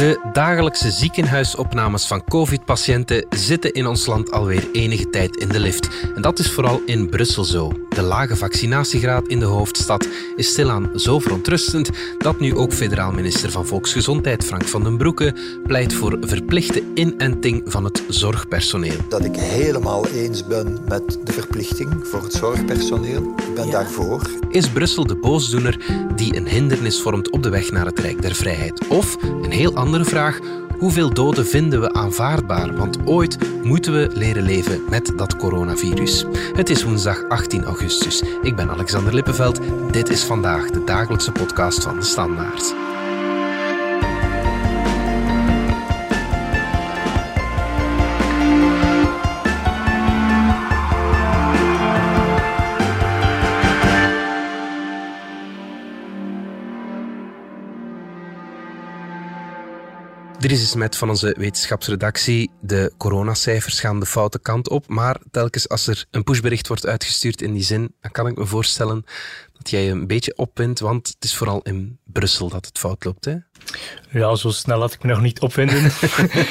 De dagelijkse ziekenhuisopnames van COVID-patiënten zitten in ons land alweer enige tijd in de lift. En dat is vooral in Brussel zo. De lage vaccinatiegraad in de hoofdstad is stilaan zo verontrustend dat nu ook federaal minister van Volksgezondheid Frank van den Broeke pleit voor verplichte inenting van het zorgpersoneel. Dat ik helemaal eens ben met de verplichting voor het zorgpersoneel. Ik ben daarvoor. Is Brussel de boosdoener die een hindernis vormt op de weg naar het Rijk der Vrijheid? Of, een heel andere vraag, hoeveel doden vinden we aanvaardbaar? Want ooit moeten we leren leven met dat coronavirus. Het is woensdag 18 augustus. Ik ben Alexander Lippenveld. Dit is vandaag de dagelijkse podcast van de Standaard. Met van onze wetenschapsredactie. De coronacijfers gaan de foute kant op. Maar telkens als er een pushbericht wordt uitgestuurd in die zin, dan kan ik me voorstellen dat jij je een beetje opwindt, want het is vooral in Brussel dat het fout loopt. Hè? Ja, zo snel laat ik me nog niet opwinden.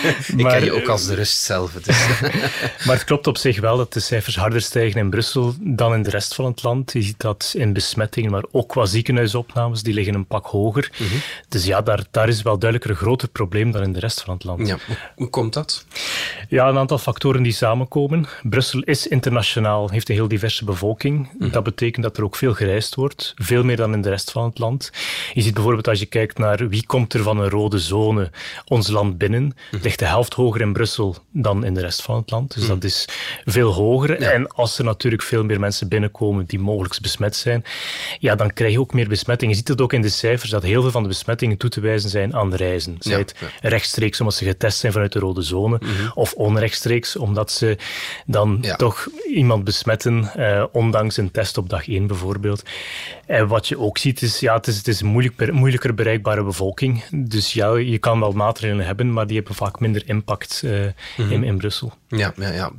ik ken je ook als de rust zelf. Dus. maar het klopt op zich wel dat de cijfers harder stijgen in Brussel dan in de rest van het land. Je ziet dat in besmettingen, maar ook qua ziekenhuisopnames, die liggen een pak hoger. Mhm. Dus ja, daar, daar is wel duidelijk een groter probleem dan in de rest van het land. Ja, hoe komt dat? Ja, een aantal factoren die samenkomen. Brussel is internationaal, heeft een heel diverse bevolking. Mhm. Dat betekent dat er ook veel gereisd wordt, veel meer dan in de rest van het land. Je ziet bijvoorbeeld als je kijkt naar wie komt er van een rode zone ons land binnen, mhm. ligt de helft hoger in Brussel dan in de rest van het land. Dus dat mhm. is veel hoger. En als er natuurlijk veel meer mensen binnenkomen die mogelijk besmet zijn, ja, dan krijg je ook meer besmettingen. Je ziet het ook in de cijfers dat heel veel van de besmettingen toe te wijzen zijn aan reizen. Zij het rechtstreeks omdat ze getest zijn vanuit de rode zone, mhm. of onrechtstreeks omdat ze dan toch iemand besmetten, eh, ondanks een test op dag 1 bijvoorbeeld. En wat je ook ziet is, ja, het is, het is een moeilijk, moeilijker bereikbare bevolking. Dus ja, je kan wel maatregelen hebben, maar die hebben vaak minder impact uh, in, in Brussel. Ja, ja, ja,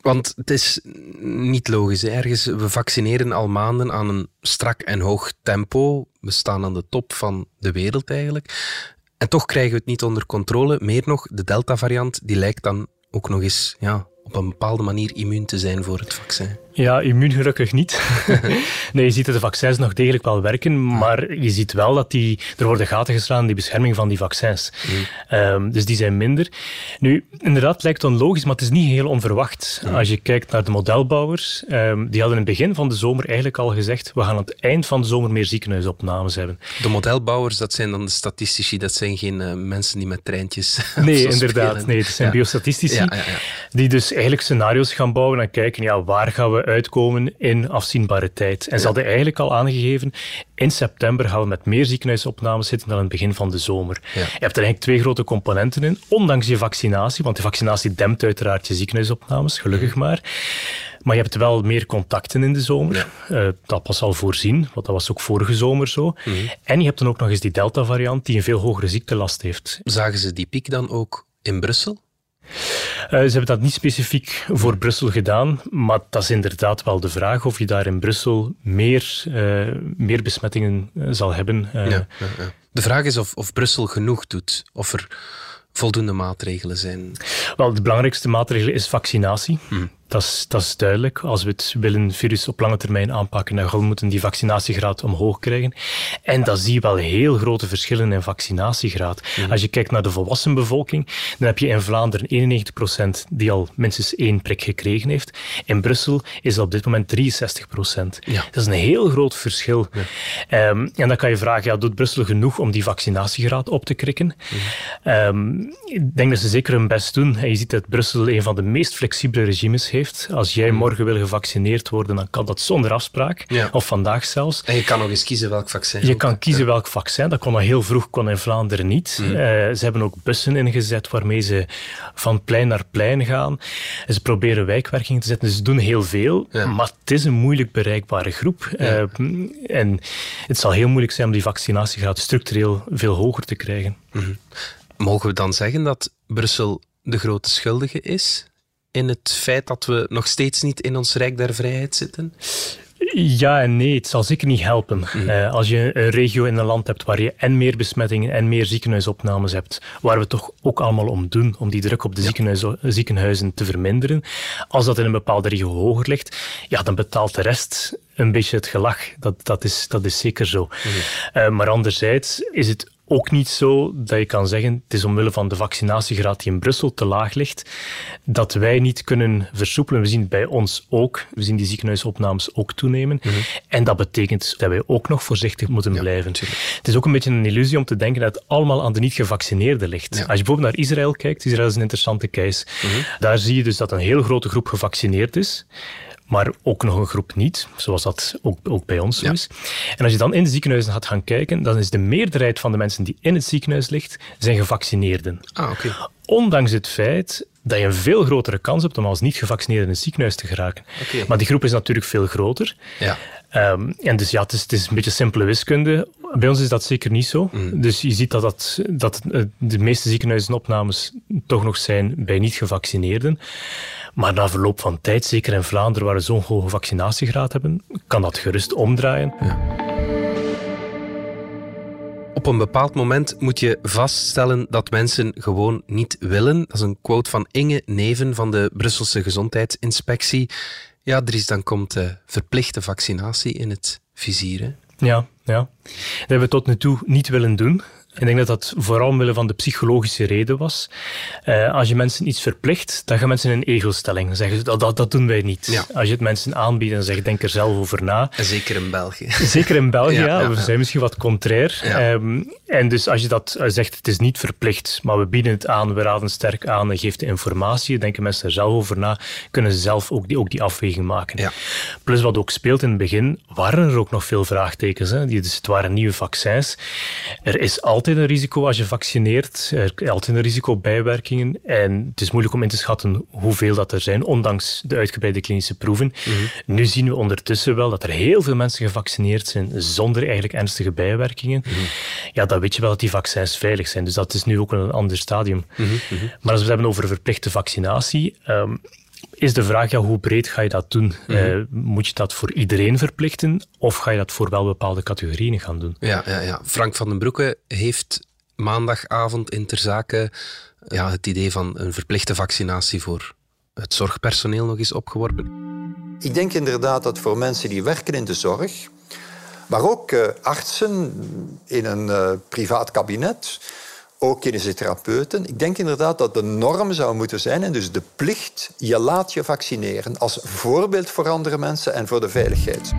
want het is niet logisch. Ergens, we vaccineren al maanden aan een strak en hoog tempo. We staan aan de top van de wereld eigenlijk. En toch krijgen we het niet onder controle. Meer nog, de Delta-variant die lijkt dan ook nog eens ja, op een bepaalde manier immuun te zijn voor het vaccin. Ja, immuun gelukkig niet. nee, je ziet dat de vaccins nog degelijk wel werken, maar je ziet wel dat die, er worden gaten geslaan in die bescherming van die vaccins. Mm. Ehm, dus die zijn minder. Nu, inderdaad lijkt onlogisch, maar het is niet heel onverwacht. Mm. Als je kijkt naar de modelbouwers, um, die hadden in het begin van de zomer eigenlijk al gezegd, we gaan aan het eind van de zomer meer ziekenhuisopnames hebben. De modelbouwers, dat zijn dan de statistici, dat zijn geen uh, mensen die met treintjes Nee, inderdaad. Nee, het zijn ja. biostatistici, ja, die dus eigenlijk scenario's gaan bouwen en kijken, ja, waar gaan we uitkomen in afzienbare tijd. En ze hadden eigenlijk al aangegeven, in september gaan we met meer ziekenhuisopnames zitten dan in het begin van de zomer. Je hebt er eigenlijk twee grote componenten in, ondanks je vaccinatie, want de vaccinatie dempt uiteraard je ziekenhuisopnames, gelukkig maar. Maar je hebt wel meer contacten in de zomer. Uh, dat was al voorzien, want dat was ook vorige zomer zo. Mhm. En je hebt dan ook nog eens die Delta-variant die een veel hogere ziektelast heeft. Zagen ze die piek dan ook in Brussel? Uh, ze hebben dat niet specifiek voor Brussel gedaan, maar dat is inderdaad wel de vraag of je daar in Brussel meer, uh, meer besmettingen uh, zal hebben. Ja, ja, ja. De vraag is of, of Brussel genoeg doet, of er voldoende maatregelen zijn. Wel, de belangrijkste maatregel is vaccinatie. Hmm. Dat is, dat is duidelijk. Als we het willen virus op lange termijn aanpakken, dan moeten we die vaccinatiegraad omhoog krijgen. En dan zie je wel heel grote verschillen in vaccinatiegraad. Mhm. Als je kijkt naar de volwassen bevolking, dan heb je in Vlaanderen 91% die al minstens één prik gekregen heeft. In Brussel is dat op dit moment 63%. Ja. Dat is een heel groot verschil. Ehm, en dan kan je vragen, ja, doet Brussel genoeg om die vaccinatiegraad op te krikken? Mhm. Ehm, ik denk dat ze zeker hun best doen. En je ziet dat Brussel een van de meest flexibele regimes heeft als jij hmm. morgen wil gevaccineerd worden, dan kan dat zonder afspraak. Of vandaag zelfs. En je kan nog eens kiezen welk vaccin. Je kan kiezen welk vaccin. Dat kon al heel vroeg kon in Vlaanderen niet. Hmm. Eh, ze hebben ook bussen ingezet waarmee ze van plein naar plein gaan. ze proberen wijkwerking te zetten. Dus ze doen heel veel. Maar het is een moeilijk bereikbare groep. Eh, en het zal heel moeilijk zijn om die vaccinatiegraad structureel veel hoger te krijgen. Mhm. Mogen we dan zeggen dat Brussel de grote schuldige is in het feit dat we nog steeds niet in ons Rijk der Vrijheid zitten? Ja en nee, het zal zeker niet helpen. Mhm. Eh, als je een regio in een land hebt waar je en meer besmettingen en meer ziekenhuisopnames hebt, waar we toch ook allemaal om doen, om die druk op de ziekenhuizen te verminderen, als dat in een bepaalde regio hoger ligt, ja, dan betaalt de rest een beetje het gelach. Dat, dat, is, dat is zeker zo. Mhm. Eh, maar anderzijds is het ook niet zo dat je kan zeggen, het is omwille van de vaccinatiegraad die in Brussel te laag ligt, dat wij niet kunnen versoepelen. We zien het bij ons ook. We zien die ziekenhuisopnames ook toenemen. Mhm. En dat betekent dat wij ook nog voorzichtig moeten blijven. Het is ook een beetje een illusie om te denken dat het allemaal aan de niet-gevaccineerden ligt. Als je bijvoorbeeld naar Israël kijkt, Israël is een interessante case. Mhm. Daar zie je dus dat een heel grote groep gevaccineerd is maar ook nog een groep niet, zoals dat ook, ook bij ons zo is. En als je dan in de ziekenhuizen gaat gaan kijken, dan is de meerderheid van de mensen die in het ziekenhuis ligt, zijn gevaccineerden. Ah, oké. Ondanks het feit dat je een veel grotere kans hebt om als niet-gevaccineerde in het ziekenhuis te geraken. Okay. Maar die groep is natuurlijk veel groter. Ja. Um, en dus ja, het is, het is, een beetje simpele wiskunde. Bij ons is dat zeker niet zo. Mm. Dus je ziet dat, dat, dat de meeste ziekenhuizenopnames toch nog zijn bij niet-gevaccineerden. Maar na verloop van tijd, zeker in Vlaanderen, waar we zo'n hoge vaccinatiegraad hebben, kan dat gerust omdraaien. Ja. Een bepaald moment moet je vaststellen dat mensen gewoon niet willen. Dat is een quote van Inge Neven van de Brusselse Gezondheidsinspectie. Ja, Dries, dan komt de verplichte vaccinatie in het vizier. Ja, ja. Dat hebben we tot nu toe niet willen doen. Ik denk dat dat vooral omwille van de psychologische reden was. Uh, als je mensen iets verplicht, dan gaan mensen in een ego-stelling. Dan zeggen ze, dat, dat, dat doen wij niet. Als je het mensen aanbiedt en zegt, denk er zelf over na. Zeker in België. Zeker in België, ja. We zijn misschien wat contrair. Um, en dus als je dat eh, zegt, het is niet verplicht, maar we bieden het aan, we raden sterk aan en geeft de informatie, denken mensen er zelf over na, kunnen ze zelf ook die, ook die afweging maken. Plus wat ook speelt in het begin, waren er ook nog veel vraagtekens. Hè? Dus het waren nieuwe vaccins. Er is altijd een risico als je vaccineert. Er is altijd een risico op bijwerkingen. En het is moeilijk om in te schatten hoeveel dat er zijn, ondanks de uitgebreide klinische proeven. Mhm. Nu zien we ondertussen wel dat er heel veel mensen gevaccineerd zijn zonder eigenlijk ernstige bijwerkingen. Mhm. Ja, dan weet je wel dat die vaccins veilig zijn. Dus dat is nu ook een ander stadium. Mhm, maar als we het hebben over verplichte vaccinatie. Ehm, is de vraag, ja, hoe breed ga je dat doen? Uh, moet je dat voor iedereen verplichten of ga je dat voor wel bepaalde categorieën gaan doen? Ja, ja, ja. Frank van den Broeke heeft maandagavond in ter zake ja, het idee van een verplichte vaccinatie voor het zorgpersoneel nog eens opgeworpen. Ik denk inderdaad dat voor mensen die werken in de zorg, maar ook uh, artsen in een uh, privaat kabinet, ook kinesitherapeuten. Ik denk inderdaad dat de norm zou moeten zijn en dus de plicht, je laat je vaccineren als voorbeeld voor andere mensen en voor de veiligheid.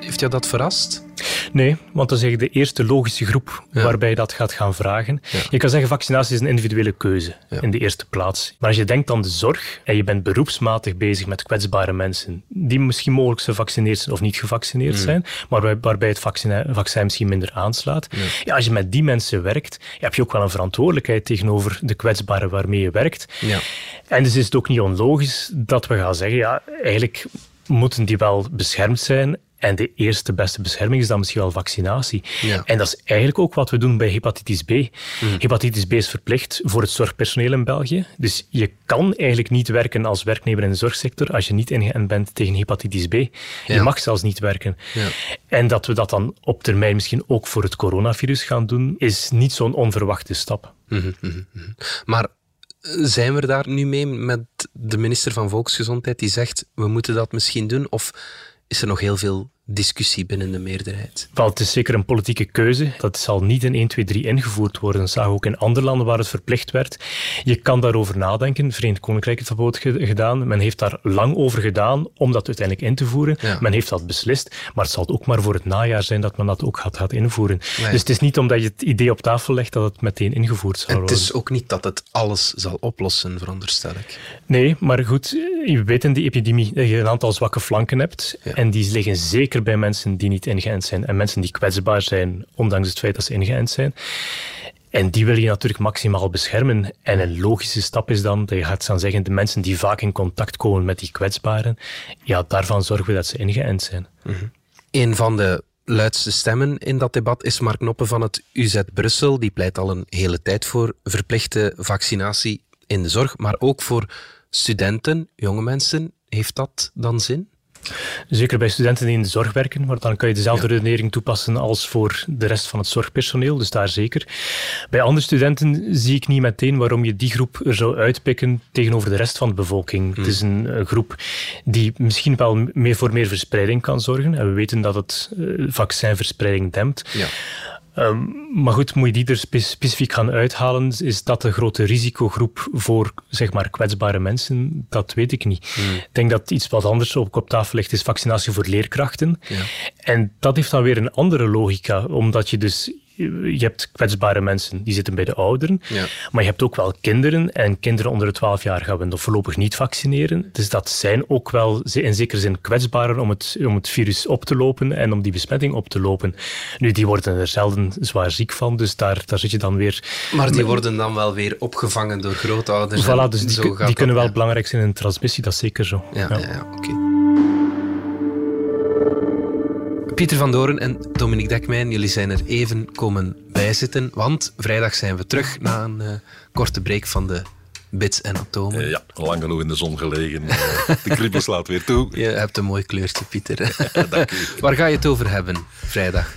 Heeft jou dat verrast? Nee, want dat is eigenlijk de eerste logische groep waarbij je dat gaat gaan vragen. Je kan zeggen, vaccinatie is een individuele keuze in de eerste plaats. Maar als je denkt aan de zorg en je bent beroepsmatig bezig met kwetsbare mensen, die misschien mogelijk gevaccineerd zijn of niet gevaccineerd mm. zijn, maar waarbij het vaccin, vaccin misschien minder aanslaat. Ja. als je met die mensen werkt, heb je ook wel een verantwoordelijkheid tegenover de kwetsbaren waarmee je werkt. En dus is het ook niet onlogisch dat we gaan zeggen, ja, eigenlijk moeten die wel beschermd zijn en de eerste beste bescherming is dan misschien wel vaccinatie. Ja. En dat is eigenlijk ook wat we doen bij hepatitis B. Mm. Hepatitis B is verplicht voor het zorgpersoneel in België. Dus je kan eigenlijk niet werken als werknemer in de zorgsector als je niet ingeënt bent tegen hepatitis B. Je mag zelfs niet werken. Ja. En dat we dat dan op termijn misschien ook voor het coronavirus gaan doen, is niet zo'n onverwachte stap. Mm -hmm, Maar zijn we daar nu mee met de minister van Volksgezondheid die zegt we moeten dat misschien doen? Of is er nog heel veel discussie binnen de meerderheid. Wel, het is zeker een politieke keuze. Dat zal niet in 1, 2, 3 ingevoerd worden. Dat zag ook in andere landen waar het verplicht werd. Je kan daarover nadenken. Verenigd Koninkrijk heeft dat gedaan. Men heeft daar lang over gedaan om dat uiteindelijk in te voeren. Men heeft dat beslist. Maar het zal ook maar voor het najaar zijn dat men dat ook gaat, gaat invoeren. Dus het is niet omdat je het idee op tafel legt dat het meteen ingevoerd zal worden. Het is ook niet dat het alles zal oplossen, veronderstel ik. Nee, maar goed, je weet in die epidemie dat je een aantal zwakke flanken hebt. En die liggen zeker bij mensen die niet ingeënt zijn en mensen die kwetsbaar zijn, ondanks het feit dat ze ingeënt zijn. En die wil je natuurlijk maximaal beschermen. En een logische stap is dan dat je gaat dan zeggen, de mensen die vaak in contact komen met die kwetsbaren, ja, daarvan zorgen we dat ze ingeënt zijn. Mm Een van de luidste stemmen in dat debat is Mark Noppen van het UZ Brussel. Die pleit al een hele tijd voor verplichte vaccinatie in de zorg, maar ook voor studenten, jonge mensen. Heeft dat dan zin? Zeker bij studenten die in de zorg werken, maar dan kan je dezelfde redenering toepassen als voor de rest van het zorgpersoneel, dus daar zeker. Bij andere studenten zie ik niet meteen waarom je die groep er zou uitpikken tegenover de rest van de bevolking. Het is een, een, groep die misschien wel meer voor meer verspreiding kan zorgen. En we weten dat het uh, vaccinverspreiding dempt. Ja. Ehm, maar goed, moet je die er specifiek gaan uithalen? Is dat een grote risicogroep voor zeg maar, kwetsbare mensen? Dat weet ik niet. Hmm. Ik denk dat iets wat anders ook op tafel ligt, is vaccinatie voor leerkrachten. Ja. En dat heeft dan weer een andere logica, omdat je dus je hebt kwetsbare mensen, die zitten bij de ouderen. Ja. Maar je hebt ook wel kinderen. En kinderen onder de 12 jaar gaan we nog voorlopig niet vaccineren. Dus dat zijn ook wel in zekere zin kwetsbarer om het, om het virus op te lopen en om die besmetting op te lopen. Nu, die worden er zelden zwaar ziek van, dus daar, daar zit je dan weer... Maar die worden dan wel weer opgevangen door grootouders. Voilà, dus die, die kunnen wel belangrijk zijn in de transmissie, dat is zeker zo. Ja, ja. oké. Pieter van Doren en Dominique Dekmijn, jullie zijn er even komen bijzitten, want vrijdag zijn we terug na een uh, korte break van de bits en atomen. Uh, ja, lang genoeg in de zon gelegen. Uh, de kriebel slaat weer toe. Je hebt een mooi kleurtje, Pieter. Dank u. Waar ga je het over hebben vrijdag?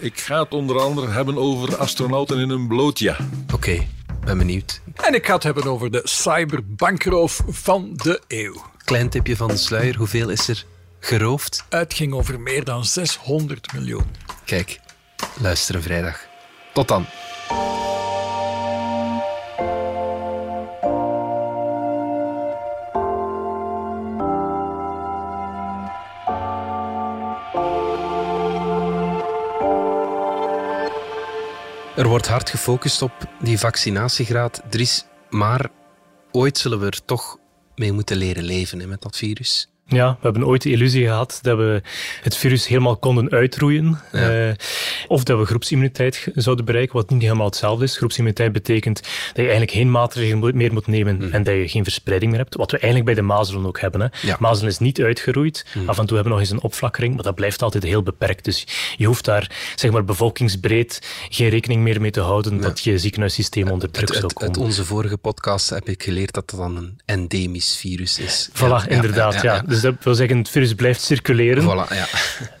ik ga het onder andere hebben over astronauten in een blootje. Oké, ben benieuwd. En ik ga het hebben over de cyberbankroof van de eeuw. Klein tipje van de sluier, hoeveel is er geroofd? Het ging over meer dan 600 miljoen. Kijk, luisteren vrijdag. Tot dan. Er wordt hard gefocust op die vaccinatiegraad, Dries, maar ooit zullen we er toch mee moeten leren leven met dat virus. Ja, we hebben ooit de illusie gehad dat we het virus helemaal konden uitroeien. Eh, of dat we groepsimmuniteit zouden bereiken, wat niet helemaal hetzelfde is. Groepsimmuniteit betekent dat je eigenlijk geen maatregelen meer moet nemen mhm. en dat je geen verspreiding meer hebt. Wat we eigenlijk bij de mazelen ook hebben. Hè. Mazelen is niet uitgeroeid. Mhm. Af en toe hebben we nog eens een opflakkering, maar dat blijft altijd heel beperkt. Dus je hoeft daar zeg maar, bevolkingsbreed geen rekening meer mee te houden dat je ziekenhuissysteem onder druk zou komen. Uit onze vorige podcast heb ik geleerd dat dat dan een endemisch virus is. Voilà, inderdaad. ja. Dus dat wil zeggen, het virus blijft circuleren. Voilà, ja.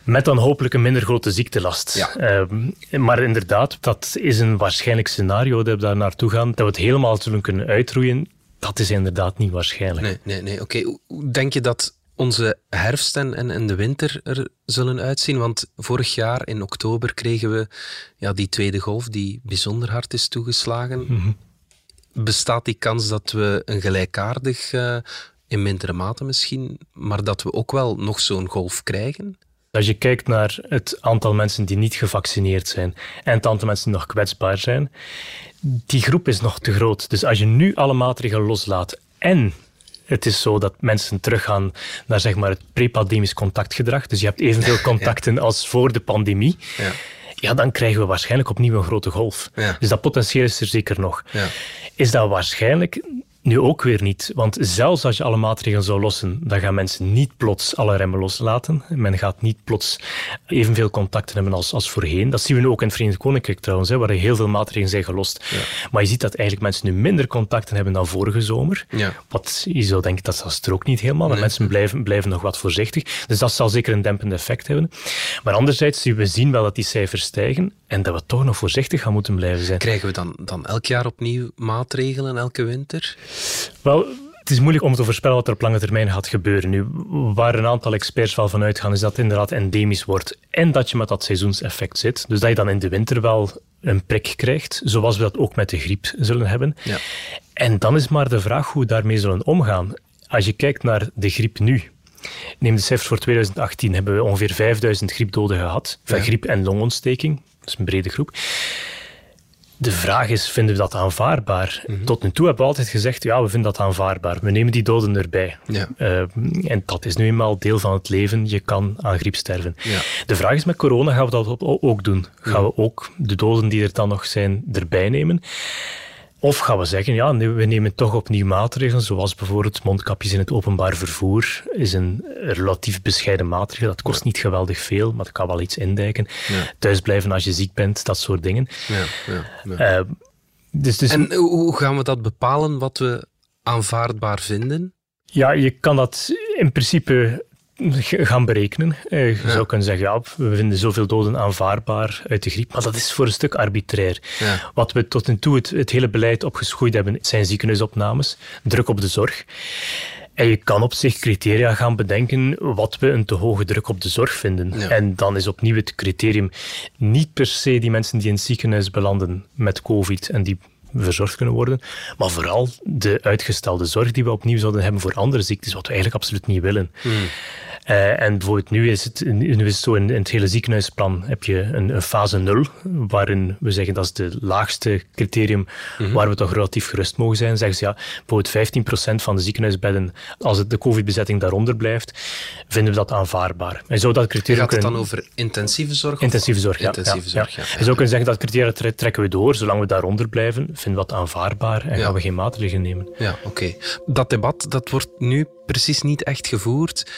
Met dan hopelijk een minder grote ziektelast. Ja. Ehm, maar inderdaad, dat is een waarschijnlijk scenario dat we daar naartoe gaan. Dat we het helemaal zullen kunnen uitroeien, dat is inderdaad niet waarschijnlijk. Nee, nee, nee. Oké, hoe denk je dat onze herfst en, en, de winter er zullen uitzien? Want vorig jaar in oktober kregen we ja, die tweede golf die bijzonder hard is toegeslagen. Mhm. Bestaat die kans dat we een gelijkaardig uh, in mindere mate misschien, maar dat we ook wel nog zo'n golf krijgen? Als je kijkt naar het aantal mensen die niet gevaccineerd zijn en het aantal mensen die nog kwetsbaar zijn, die groep is nog te groot. Dus als je nu alle maatregelen loslaat en het is zo dat mensen teruggaan naar zeg maar, het pre-pandemisch contactgedrag, dus je hebt evenveel contacten als voor de pandemie, ja. ja. dan krijgen we waarschijnlijk opnieuw een grote golf. Dus dat potentieel is er zeker nog. Is dat waarschijnlijk? Nu ook weer niet, want zelfs als je alle maatregelen zou lossen, dan gaan mensen niet plots alle remmen loslaten. Men gaat niet plots evenveel contacten hebben als, als voorheen. Dat zien we nu ook in het Verenigd Koninkrijk trouwens, hè, waar heel veel maatregelen zijn gelost. Maar je ziet dat eigenlijk mensen nu minder contacten hebben dan vorige zomer. Ja. Wat je zou denken, dat is er ook niet helemaal. Mensen blijven, blijven nog wat voorzichtig. Dus dat zal zeker een dempend effect hebben. Maar anderzijds, we zien wel dat die cijfers stijgen en dat we toch nog voorzichtig gaan moeten blijven zijn. Krijgen we dan, dan elk jaar opnieuw maatregelen, elke winter? Wel, het is moeilijk om te voorspellen wat er op lange termijn gaat gebeuren. Nu, waar een aantal experts wel van uitgaan, is dat het inderdaad endemisch wordt en dat je met dat seizoenseffect zit. Dus dat je dan in de winter wel een prik krijgt, zoals we dat ook met de griep zullen hebben. Ja. En dan is maar de vraag hoe we daarmee zullen omgaan. Als je kijkt naar de griep nu, Neem de cijfers voor 2018 hebben we ongeveer 5000 griepdoden gehad. Van griep en longontsteking. Dat is een brede groep. De vraag is, vinden we dat aanvaardbaar? Mhm. Tot nu toe hebben we altijd gezegd, ja, we vinden dat aanvaardbaar. We nemen die doden erbij. Ja. Uh, en dat is nu eenmaal deel van het leven. Je kan aan griep sterven. Ja. De vraag is, met corona gaan we dat ook doen. Gaan we ook de doden die er dan nog zijn erbij nemen? Of gaan we zeggen, ja, we nemen toch opnieuw maatregelen, zoals bijvoorbeeld mondkapjes in het openbaar vervoer, is een relatief bescheiden maatregel. Dat kost niet geweldig veel, maar dat kan wel iets indijken. Ja. Thuisblijven als je ziek bent, dat soort dingen. Ja, ja, uh, dus, dus, en hoe gaan we dat bepalen, wat we aanvaardbaar vinden? Ja, je kan dat in principe gaan berekenen. Eh, je zou kunnen zeggen, ja, we vinden zoveel doden aanvaardbaar uit de griep, maar dat is voor een stuk arbitrair. Ja. Wat we tot nu toe het, het hele beleid opgeschoeid hebben, zijn ziekenhuisopnames, druk op de zorg. En je kan op zich criteria gaan bedenken wat we een te hoge druk op de zorg vinden. Ja. En dan is opnieuw het criterium niet per se die mensen die in het ziekenhuis belanden met COVID en die verzorgd kunnen worden, maar vooral de uitgestelde zorg die we opnieuw zouden hebben voor andere ziektes, wat we eigenlijk absoluut niet willen. Eh, en bijvoorbeeld nu is het, nu is het zo in, in het hele ziekenhuisplan heb je een, een fase 0, waarin we zeggen dat is de laagste criterium waar we toch relatief gerust mogen zijn. Zeggen ze ja, bijvoorbeeld 15% van de ziekenhuisbedden, als het de covid-bezetting daaronder blijft, vinden we dat aanvaardbaar. En zo dat criterium Gaat het dan over intensieve zorg? Intensieve zorg, ja. Intensieve ja, zorg, ja. ja. Je zou kunnen zeggen dat criteria tre- trekken we door. Zolang we daaronder blijven, vinden we dat aanvaardbaar en Ja. gaan we geen maatregelen nemen. Ja, oké. Dat debat dat wordt nu precies niet echt gevoerd.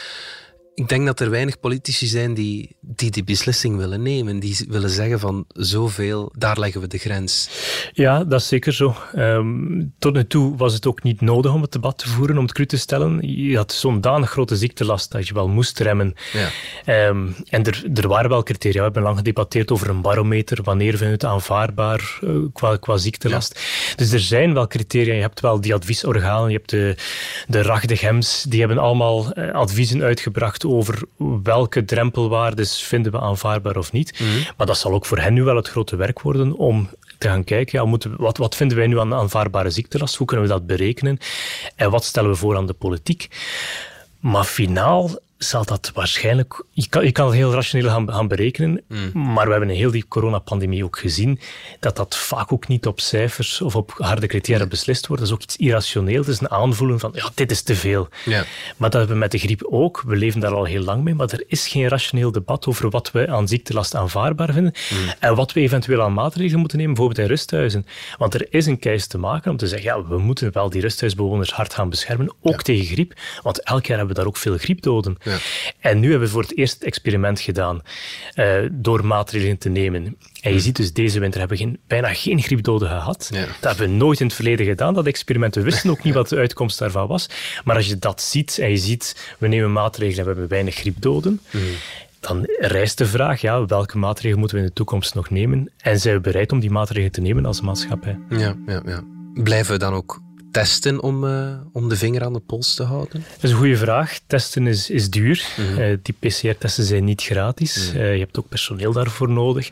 Ik denk dat er weinig politici zijn die, die die beslissing willen nemen. Die willen zeggen van zoveel, daar leggen we de grens. Ja, dat is zeker zo. Ehm, tot nu toe was het ook niet nodig om het debat te voeren, om het cru te stellen. Je had zo'n danig grote ziektelast dat je wel moest remmen. Ja. Ehm, en er, er waren wel criteria. We hebben lang gedebatteerd over een barometer. Wanneer vinden we het aanvaardbaar eh, qua, qua ziektelast? Dus er zijn wel criteria. Je hebt wel die adviesorganen. Je hebt de, de RAG, de GEMS. Die hebben allemaal eh, adviezen uitgebracht over welke drempelwaardes vinden we aanvaardbaar of niet. Maar dat zal ook voor hen nu wel het grote werk worden om te gaan kijken, ja, moeten we, wat, wat vinden wij nu aan aanvaardbare ziektelast? Hoe kunnen we dat berekenen? En wat stellen we voor aan de politiek? Maar finaal zal dat waarschijnlijk... Je kan, je kan het heel rationeel gaan, gaan berekenen, maar we hebben in heel die coronapandemie ook gezien dat dat vaak ook niet op cijfers of op harde criteria beslist wordt. Dat is ook iets irrationeel. Het is een aanvoelen van, ja, dit is te veel. Maar dat hebben we met de griep ook. We leven daar al heel lang mee, maar er is geen rationeel debat over wat we aan ziektelast aanvaardbaar vinden en wat we eventueel aan maatregelen moeten nemen, bijvoorbeeld in rusthuizen. Want er is een keis te maken om te zeggen, ja, we moeten wel die rusthuisbewoners hard gaan beschermen, ook tegen griep, want elk jaar hebben we daar ook veel griepdoden. Ja. En nu hebben we voor het eerst het experiment gedaan eh, door maatregelen te nemen. En je ziet dus, deze winter hebben we geen, bijna geen griepdoden gehad. Ja. Dat hebben we nooit in het verleden gedaan, dat experiment. We wisten ook niet wat de uitkomst daarvan was. Maar als je dat ziet en je ziet, we nemen maatregelen en we hebben weinig griepdoden, dan rijst de vraag, ja, welke maatregelen moeten we in de toekomst nog nemen? En zijn we bereid om die maatregelen te nemen als maatschappij? Ja, ja, ja. Blijven we dan ook testen om, eh, om de vinger aan de pols te houden? Dat is een goede vraag. Testen is, is duur. Eh, die PCR-testen zijn niet gratis. Eh, je hebt ook personeel daarvoor nodig.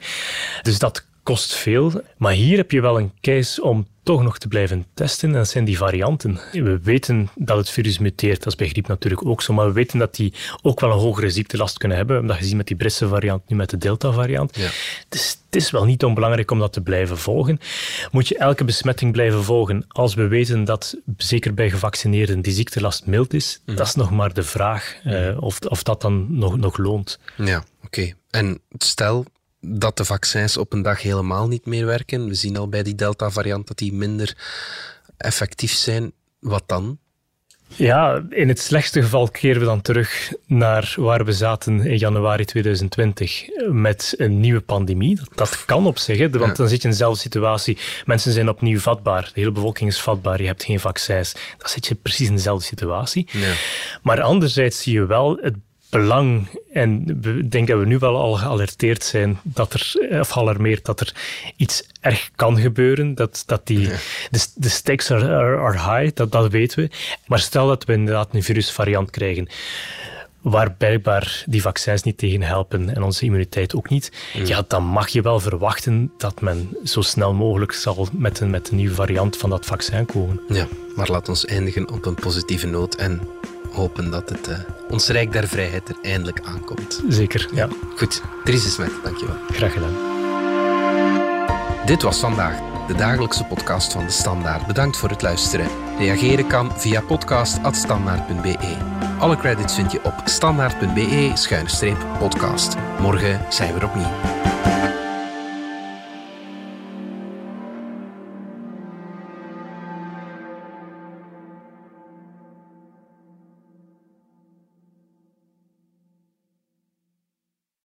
Dus dat kost veel. Maar hier heb je wel een case om toch nog te blijven testen. En dat zijn die varianten. We weten dat het virus muteert. Dat is bij griep natuurlijk ook zo. Maar we weten dat die ook wel een hogere ziektelast kunnen hebben. We hebben dat gezien met die Britse variant, nu met de Delta-variant. Ja. Dus het is wel niet onbelangrijk om dat te blijven volgen. Moet je elke besmetting blijven volgen als we weten dat, zeker bij gevaccineerden, die ziektelast mild is? Dat is nog maar de vraag eh, of, of dat dan nog, nog loont. Ja, oké. En stel dat de vaccins op een dag helemaal niet meer werken. We zien al bij die Delta-variant dat die minder effectief zijn. Wat dan? Ja, in het slechtste geval keren we dan terug naar waar we zaten in januari 2020 met een nieuwe pandemie. Dat, kan op zich, hè, want Ja. dan zit je in dezelfde situatie. Mensen zijn opnieuw vatbaar, de hele bevolking is vatbaar, je hebt geen vaccins. Dan zit je precies in dezelfde situatie. Ja. Maar anderzijds zie je wel het belang, en we- ik denk dat we nu wel al gealerteerd zijn, dat er, of gealarmeerd, dat er iets erg kan gebeuren, dat, dat die, de, de stakes are, are, are high, dat, dat weten we. Maar stel dat we inderdaad een virusvariant krijgen, waar blijkbaar die vaccins niet tegen helpen en onze immuniteit ook niet, ja, dan mag je wel verwachten dat men zo snel mogelijk zal met een, met een nieuwe variant van dat vaccin komen. Ja, maar laat ons eindigen op een positieve noot en hopen dat het eh, ons Rijk der Vrijheid er eindelijk aankomt. Zeker, ja. Goed, Dries is met, dankjewel. Graag gedaan. Dit was vandaag de dagelijkse podcast van De Standaard. Bedankt voor het luisteren. Reageren kan via podcast.standaard.be. Alle credits vind je op standaard.be-podcast. Morgen zijn we er opnieuw.